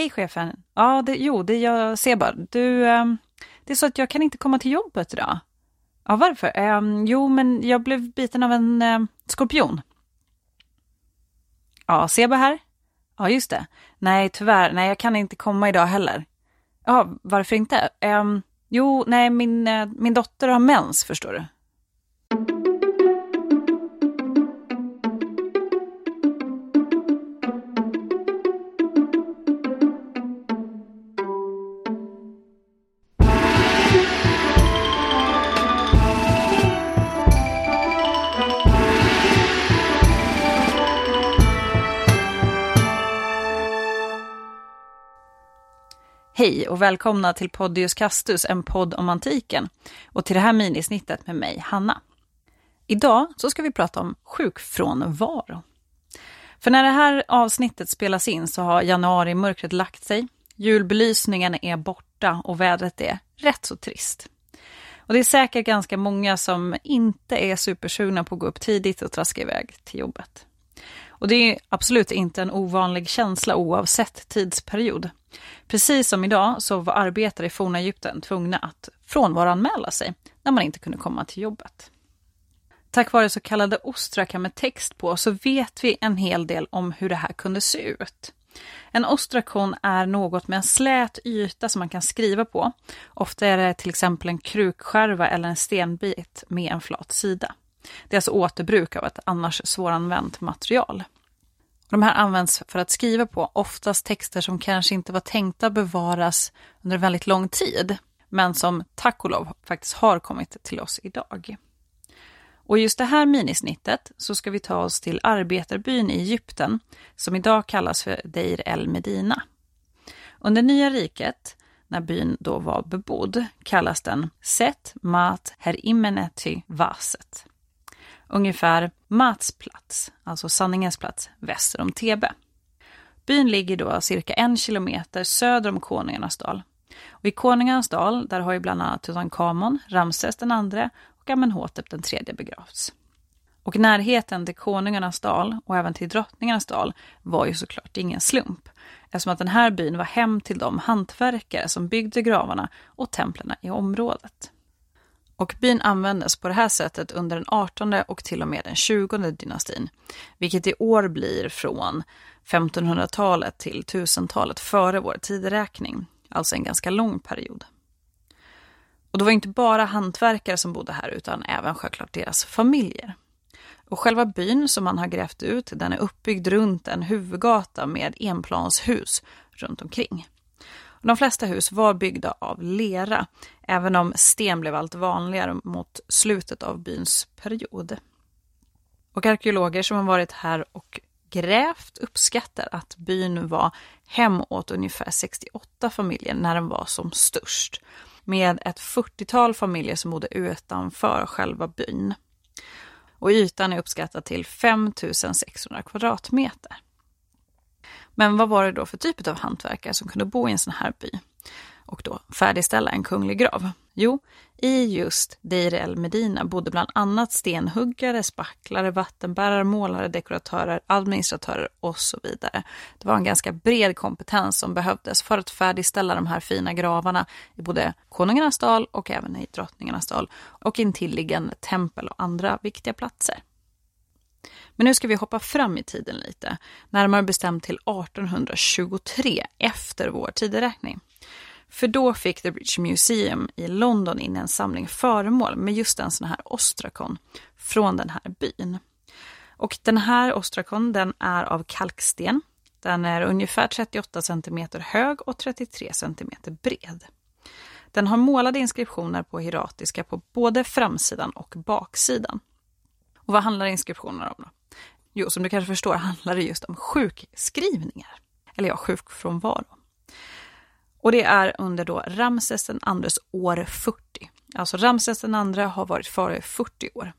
Hej chefen. Ja, det, jo, det jag ser bara. Du, ehm, det är så att jag kan inte komma till jobbet idag. Ja, varför? Um, jo, men jag blev biten av en um, skorpion. Ja, Seba här? Ja, just det. Nej, tyvärr. Nej, jag kan inte komma idag heller. Ja, varför inte? Um, jo, nej, min, uh, min dotter har mens, förstår du. Hej och välkomna till Podius Castus, en podd om antiken. Och till det här minisnittet med mig, Hanna. Idag så ska vi prata om sjukfrånvaro. För när det här avsnittet spelas in så har januari-mörkret lagt sig, julbelysningen är borta och vädret är rätt så trist. Och det är säkert ganska många som inte är supersugna på att gå upp tidigt och traska iväg till jobbet. Och det är absolut inte en ovanlig känsla oavsett tidsperiod. Precis som idag så var arbetare i forna Egypten tvungna att frånvaroanmäla sig när man inte kunde komma till jobbet. Tack vare så kallade ostraka med text på så vet vi en hel del om hur det här kunde se ut. En ostrakon är något med en slät yta som man kan skriva på. Ofta är det till exempel en krukskärva eller en stenbit med en flat sida. Det är alltså återbruk av ett annars svåranvänt material. De här används för att skriva på oftast texter som kanske inte var tänkta bevaras under väldigt lång tid, men som tack och lov faktiskt har kommit till oss idag. Och i just det här minisnittet så ska vi ta oss till arbetarbyn i Egypten som idag kallas för Deir el Medina. Under Nya riket, när byn då var bebodd, kallas den Set Mat Herimeneti Vaset ungefär Mats plats, alltså sanningens plats, väster om Tebe. Byn ligger då cirka en kilometer söder om Konungarnas dal. Och I Konungarnas dal där har ju bland annat Tutankhamon, Ramses den andre och Amenhotep den tredje begravts. Och närheten till Konungarnas dal och även till Drottningarnas dal var ju såklart ingen slump eftersom att den här byn var hem till de hantverkare som byggde gravarna och templen i området. Och byn användes på det här sättet under den 18 och till och med den 20 dynastin, vilket i år blir från 1500-talet till 1000-talet före vår tideräkning, alltså en ganska lång period. Och det var inte bara hantverkare som bodde här utan även självklart deras familjer. Och själva byn som man har grävt ut, den är uppbyggd runt en huvudgata med enplanshus runt omkring. De flesta hus var byggda av lera, även om sten blev allt vanligare mot slutet av byns period. Och arkeologer som har varit här och grävt uppskattar att byn var hem åt ungefär 68 familjer när den var som störst, med ett 40-tal familjer som bodde utanför själva byn. Och ytan är uppskattad till 5600 kvadratmeter. Men vad var det då för typ av hantverkare som kunde bo i en sån här by och då färdigställa en kunglig grav? Jo, i just Deir el Medina bodde bland annat stenhuggare, spacklare, vattenbärare, målare, dekoratörer, administratörer och så vidare. Det var en ganska bred kompetens som behövdes för att färdigställa de här fina gravarna i både konungarnas dal och även i drottningarnas dal och intilliggande tempel och andra viktiga platser. Men nu ska vi hoppa fram i tiden lite, närmare bestämt till 1823 efter vår tideräkning. För då fick The British Museum i London in en samling föremål med just en sån här ostrakon från den här byn. Och den här ostrakon den är av kalksten. Den är ungefär 38 cm hög och 33 cm bred. Den har målade inskriptioner på hieratiska på både framsidan och baksidan. Och vad handlar inskriptionerna om då? Jo, som du kanske förstår handlar det just om sjukskrivningar. Eller ja, sjukfrånvaro. Och det är under då Ramses den andres år 40. Alltså Ramses den andre har varit fara i 40 år.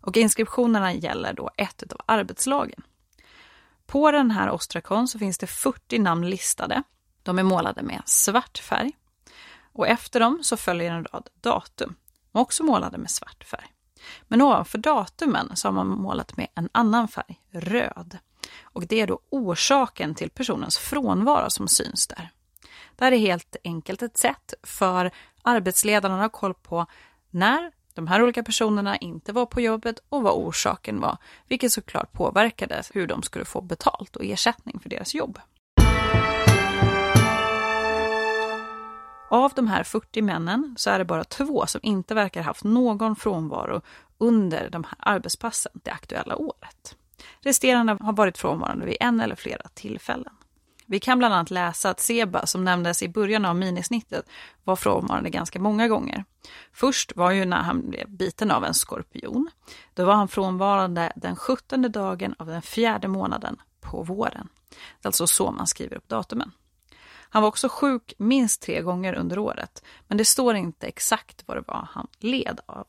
Och inskriptionerna gäller då ett av arbetslagen. På den här ostrakon så finns det 40 namn listade. De är målade med svart färg. Och efter dem så följer en rad datum, också målade med svart färg. Men ovanför datumen så har man målat med en annan färg, röd. Och det är då orsaken till personens frånvaro som syns där. Det här är helt enkelt ett sätt för arbetsledarna att ha koll på när de här olika personerna inte var på jobbet och vad orsaken var, vilket såklart påverkade hur de skulle få betalt och ersättning för deras jobb. Av de här 40 männen så är det bara två som inte verkar haft någon frånvaro under de här arbetspassen det aktuella året. Resterande har varit frånvarande vid en eller flera tillfällen. Vi kan bland annat läsa att Seba, som nämndes i början av minisnittet, var frånvarande ganska många gånger. Först var ju när han blev biten av en skorpion. Då var han frånvarande den 17 dagen av den fjärde månaden på våren. Det är alltså så man skriver upp datumen. Han var också sjuk minst tre gånger under året, men det står inte exakt vad det var han led av.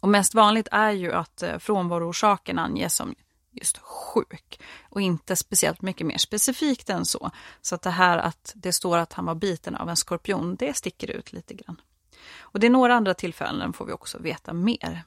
Och mest vanligt är ju att eh, frånvaroorsaken anges som just sjuk och inte speciellt mycket mer specifikt än så. Så att det här att det står att han var biten av en skorpion, det sticker ut lite grann. Och det är några andra tillfällen får vi också veta mer.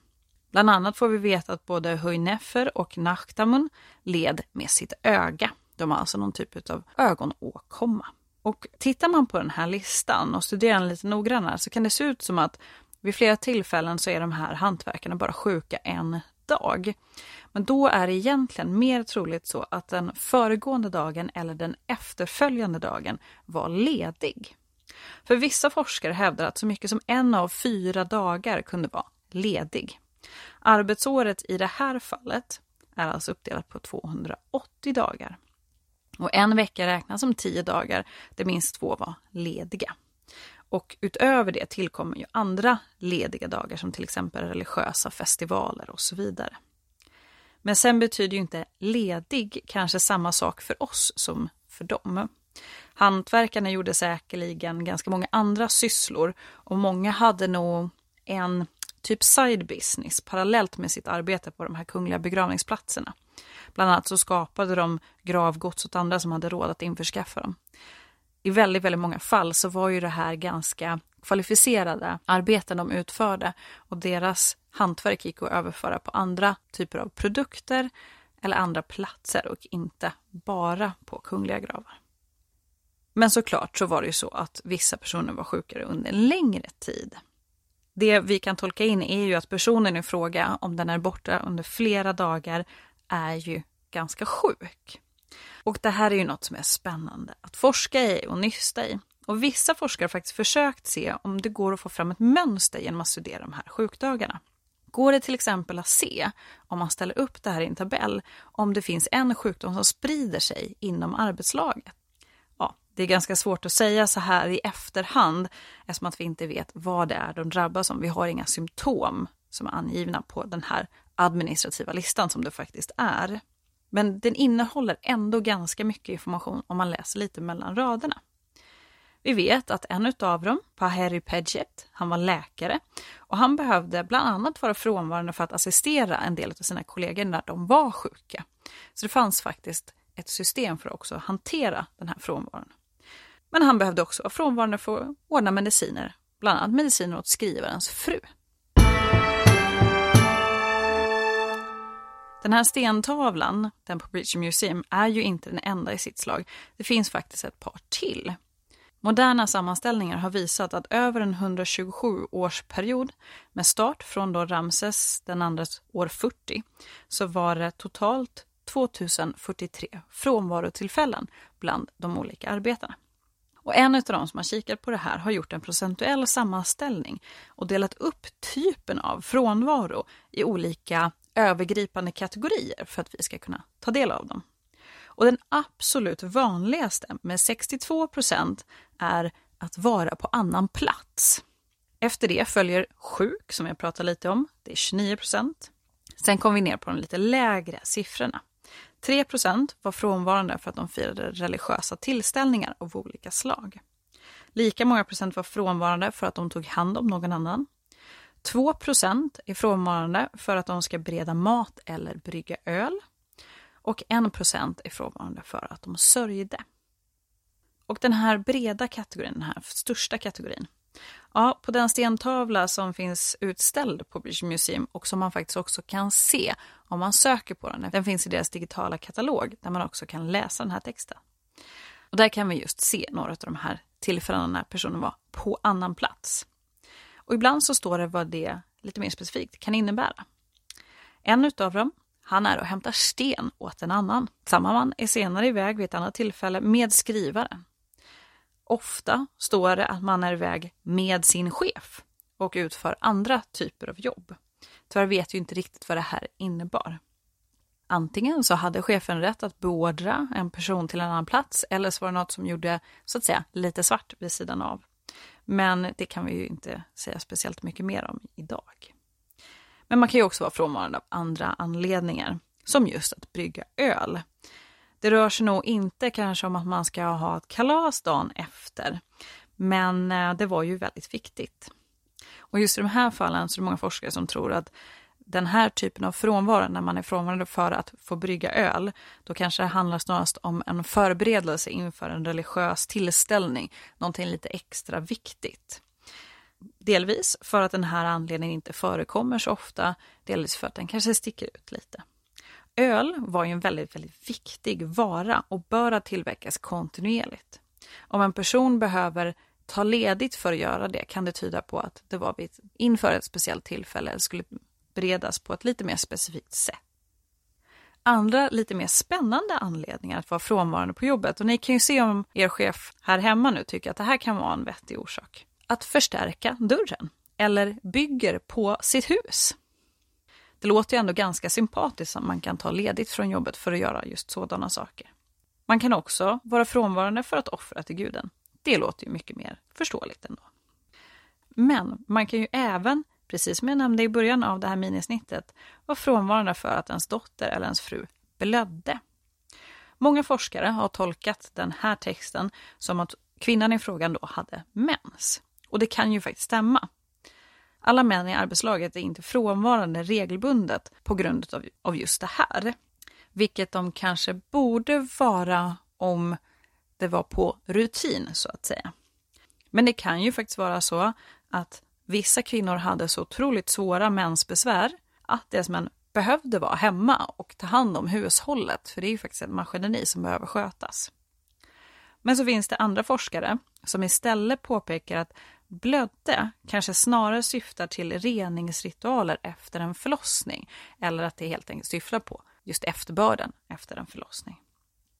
Bland annat får vi veta att både Höjneffer och Nachtamun led med sitt öga. De har alltså någon typ av ögonåkomma. Och tittar man på den här listan och studerar den lite noggrannare så kan det se ut som att vid flera tillfällen så är de här hantverkarna bara sjuka en dag. Men då är det egentligen mer troligt så att den föregående dagen eller den efterföljande dagen var ledig. För vissa forskare hävdar att så mycket som en av fyra dagar kunde vara ledig. Arbetsåret i det här fallet är alltså uppdelat på 280 dagar. Och en vecka räknas som tio dagar där minst två var lediga. Och utöver det tillkommer ju andra lediga dagar som till exempel religiösa festivaler och så vidare. Men sen betyder ju inte ledig kanske samma sak för oss som för dem. Hantverkarna gjorde säkerligen ganska många andra sysslor och många hade nog en typ side business parallellt med sitt arbete på de här kungliga begravningsplatserna. Bland annat så skapade de gravgods åt andra som hade råd att införskaffa dem. I väldigt, väldigt många fall så var ju det här ganska kvalificerade arbeten de utförde och deras hantverk gick att överföra på andra typer av produkter eller andra platser och inte bara på kungliga gravar. Men såklart så var det ju så att vissa personer var sjukare under en längre tid. Det vi kan tolka in är ju att personen i fråga, om den är borta under flera dagar, är ju ganska sjuk. Och det här är ju något som är spännande att forska i och nysta i. Och vissa forskare har faktiskt försökt se om det går att få fram ett mönster genom att studera de här sjukdagarna. Går det till exempel att se, om man ställer upp det här i en tabell, om det finns en sjukdom som sprider sig inom arbetslaget? Det är ganska svårt att säga så här i efterhand eftersom att vi inte vet vad det är de drabbas om. Vi har inga symptom som är angivna på den här administrativa listan som det faktiskt är. Men den innehåller ändå ganska mycket information om man läser lite mellan raderna. Vi vet att en av dem, Paheri Pedjet, han var läkare och han behövde bland annat vara frånvarande för att assistera en del av sina kollegor när de var sjuka. Så det fanns faktiskt ett system för att också hantera den här frånvaron. Men han behövde också vara frånvarande för att ordna mediciner, bland annat mediciner åt skrivarens fru. Den här stentavlan, den på British Museum, är ju inte den enda i sitt slag. Det finns faktiskt ett par till. Moderna sammanställningar har visat att över en 127-årsperiod med start från då Ramses den andres år 40 så var det totalt 2043 frånvarotillfällen bland de olika arbetarna. Och en av de som har kikat på det här har gjort en procentuell sammanställning och delat upp typen av frånvaro i olika övergripande kategorier för att vi ska kunna ta del av dem. Och den absolut vanligaste med 62 procent är att vara på annan plats. Efter det följer sjuk, som jag pratade lite om. Det är 29 procent. Sen kom vi ner på de lite lägre siffrorna. 3 var frånvarande för att de firade religiösa tillställningar av olika slag. Lika många procent var frånvarande för att de tog hand om någon annan. 2% är frånvarande för att de ska bereda mat eller brygga öl. Och 1% är frånvarande för att de sörjde. Och den här breda kategorin, den här största kategorin, Ja, på den stentavla som finns utställd på British Museum och som man faktiskt också kan se om man söker på den. Den finns i deras digitala katalog där man också kan läsa den här texten. Och där kan vi just se några av de här tillfällena när personen var på annan plats. Och ibland så står det vad det lite mer specifikt kan innebära. En utav dem, han är och hämtar sten åt en annan. Samma man är senare iväg vid ett annat tillfälle med skrivaren. Ofta står det att man är iväg med sin chef och utför andra typer av jobb. Tyvärr vet ju inte riktigt vad det här innebar. Antingen så hade chefen rätt att beordra en person till en annan plats eller så var det något som gjorde så att säga lite svart vid sidan av. Men det kan vi ju inte säga speciellt mycket mer om idag. Men man kan ju också vara frånvarande av andra anledningar, som just att brygga öl. Det rör sig nog inte kanske om att man ska ha ett kalas dagen efter, men eh, det var ju väldigt viktigt. Och just i de här fallen så är det många forskare som tror att den här typen av frånvaro, när man är frånvarande för att få brygga öl, då kanske det handlar snarast om en förberedelse inför en religiös tillställning, någonting lite extra viktigt. Delvis för att den här anledningen inte förekommer så ofta, delvis för att den kanske sticker ut lite. Öl var ju en väldigt, väldigt viktig vara och bör tillverkas kontinuerligt. Om en person behöver ta ledigt för att göra det kan det tyda på att det var inför ett speciellt tillfälle skulle beredas på ett lite mer specifikt sätt. Andra lite mer spännande anledningar att vara frånvarande på jobbet, och ni kan ju se om er chef här hemma nu tycker att det här kan vara en vettig orsak. Att förstärka dörren, eller bygger på sitt hus. Det låter ju ändå ganska sympatiskt att man kan ta ledigt från jobbet för att göra just sådana saker. Man kan också vara frånvarande för att offra till guden. Det låter ju mycket mer förståeligt ändå. Men man kan ju även precis som jag nämnde i början av det här minisnittet, vara frånvarande för att ens dotter eller ens fru blödde. Många forskare har tolkat den här texten som att kvinnan i frågan då hade mens. Och det kan ju faktiskt stämma. Alla män i arbetslaget är inte frånvarande regelbundet på grund av, av just det här. Vilket de kanske borde vara om det var på rutin, så att säga. Men det kan ju faktiskt vara så att Vissa kvinnor hade så otroligt svåra mensbesvär att deras män behövde vara hemma och ta hand om hushållet, för det är ju faktiskt ett maskineri som behöver skötas. Men så finns det andra forskare som istället påpekar att blödde kanske snarare syftar till reningsritualer efter en förlossning, eller att det helt enkelt syftar på just efterbörden efter en förlossning.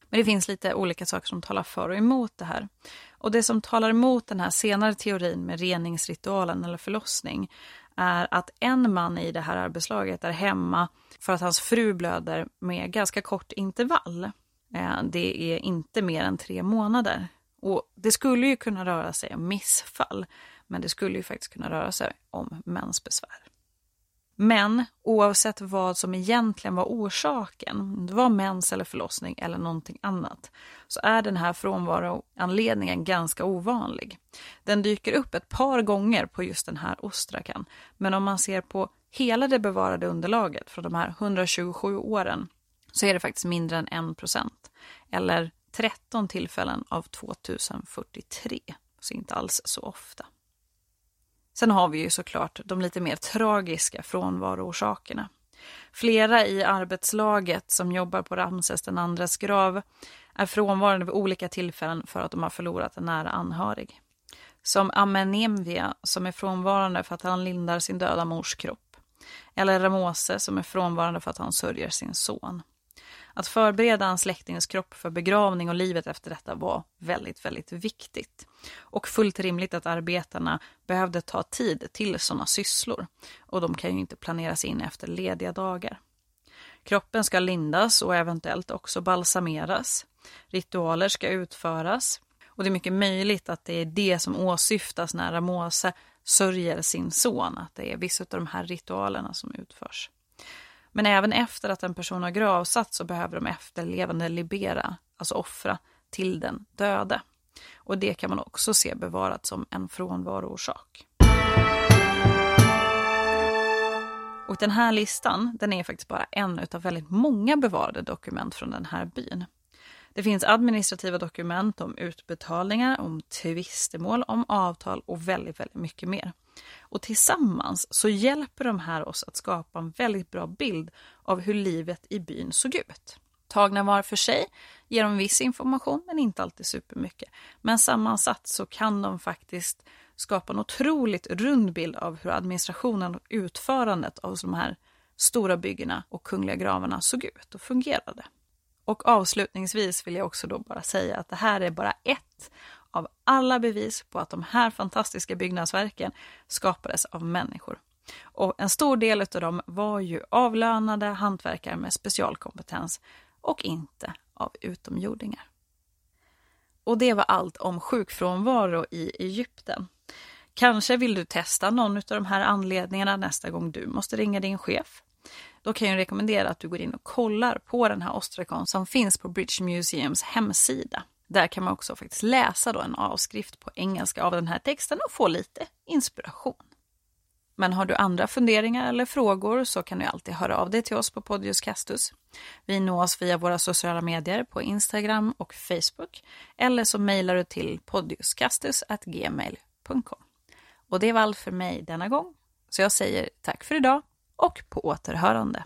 Men det finns lite olika saker som talar för och emot det här. Och det som talar emot den här senare teorin med reningsritualen eller förlossning är att en man i det här arbetslaget är hemma för att hans fru blöder med ganska kort intervall. Eh, det är inte mer än tre månader. Och det skulle ju kunna röra sig om missfall, men det skulle ju faktiskt kunna röra sig om mensbesvär. Men oavsett vad som egentligen var orsaken, det var mens eller förlossning eller någonting annat, så är den här frånvaroanledningen ganska ovanlig. Den dyker upp ett par gånger på just den här ostrakan, men om man ser på hela det bevarade underlaget från de här 127 åren så är det faktiskt mindre än 1 procent, eller 13 tillfällen av 2043, så inte alls så ofta. Sen har vi ju såklart de lite mer tragiska frånvaroorsakerna. Flera i arbetslaget som jobbar på Ramses den andres grav är frånvarande vid olika tillfällen för att de har förlorat en nära anhörig. Som Amenemvia som är frånvarande för att han lindar sin döda mors kropp. Eller Ramose som är frånvarande för att han sörjer sin son. Att förbereda en släktings kropp för begravning och livet efter detta var väldigt, väldigt viktigt. Och fullt rimligt att arbetarna behövde ta tid till sådana sysslor. Och de kan ju inte planeras in efter lediga dagar. Kroppen ska lindas och eventuellt också balsameras. Ritualer ska utföras. Och det är mycket möjligt att det är det som åsyftas när Ramose sörjer sin son, att det är vissa av de här ritualerna som utförs. Men även efter att en person har gravsatts så behöver de efterlevande libera, alltså offra, till den döde. Och det kan man också se bevarat som en frånvaroorsak. Och den här listan, den är faktiskt bara en av väldigt många bevarade dokument från den här byn. Det finns administrativa dokument om utbetalningar, om tvistemål, om avtal och väldigt, väldigt mycket mer. Och tillsammans så hjälper de här oss att skapa en väldigt bra bild av hur livet i byn såg ut. Tagna var för sig ger de viss information, men inte alltid supermycket. Men sammansatt så kan de faktiskt skapa en otroligt rund bild av hur administrationen och utförandet av de här stora byggena och kungliga gravarna såg ut och fungerade. Och avslutningsvis vill jag också då bara säga att det här är bara ett av alla bevis på att de här fantastiska byggnadsverken skapades av människor. Och en stor del av dem var ju avlönade hantverkare med specialkompetens och inte av utomjordingar. Och det var allt om sjukfrånvaro i Egypten. Kanske vill du testa någon av de här anledningarna nästa gång du måste ringa din chef. Då kan jag rekommendera att du går in och kollar på den här ostrakon som finns på British Museums hemsida. Där kan man också faktiskt läsa då en avskrift på engelska av den här texten och få lite inspiration. Men har du andra funderingar eller frågor så kan du alltid höra av dig till oss på Podius Castus. Vi nås via våra sociala medier på Instagram och Facebook eller så mejlar du till podiuscastus.gmail.com. Och det var allt för mig denna gång. Så jag säger tack för idag och på återhörande.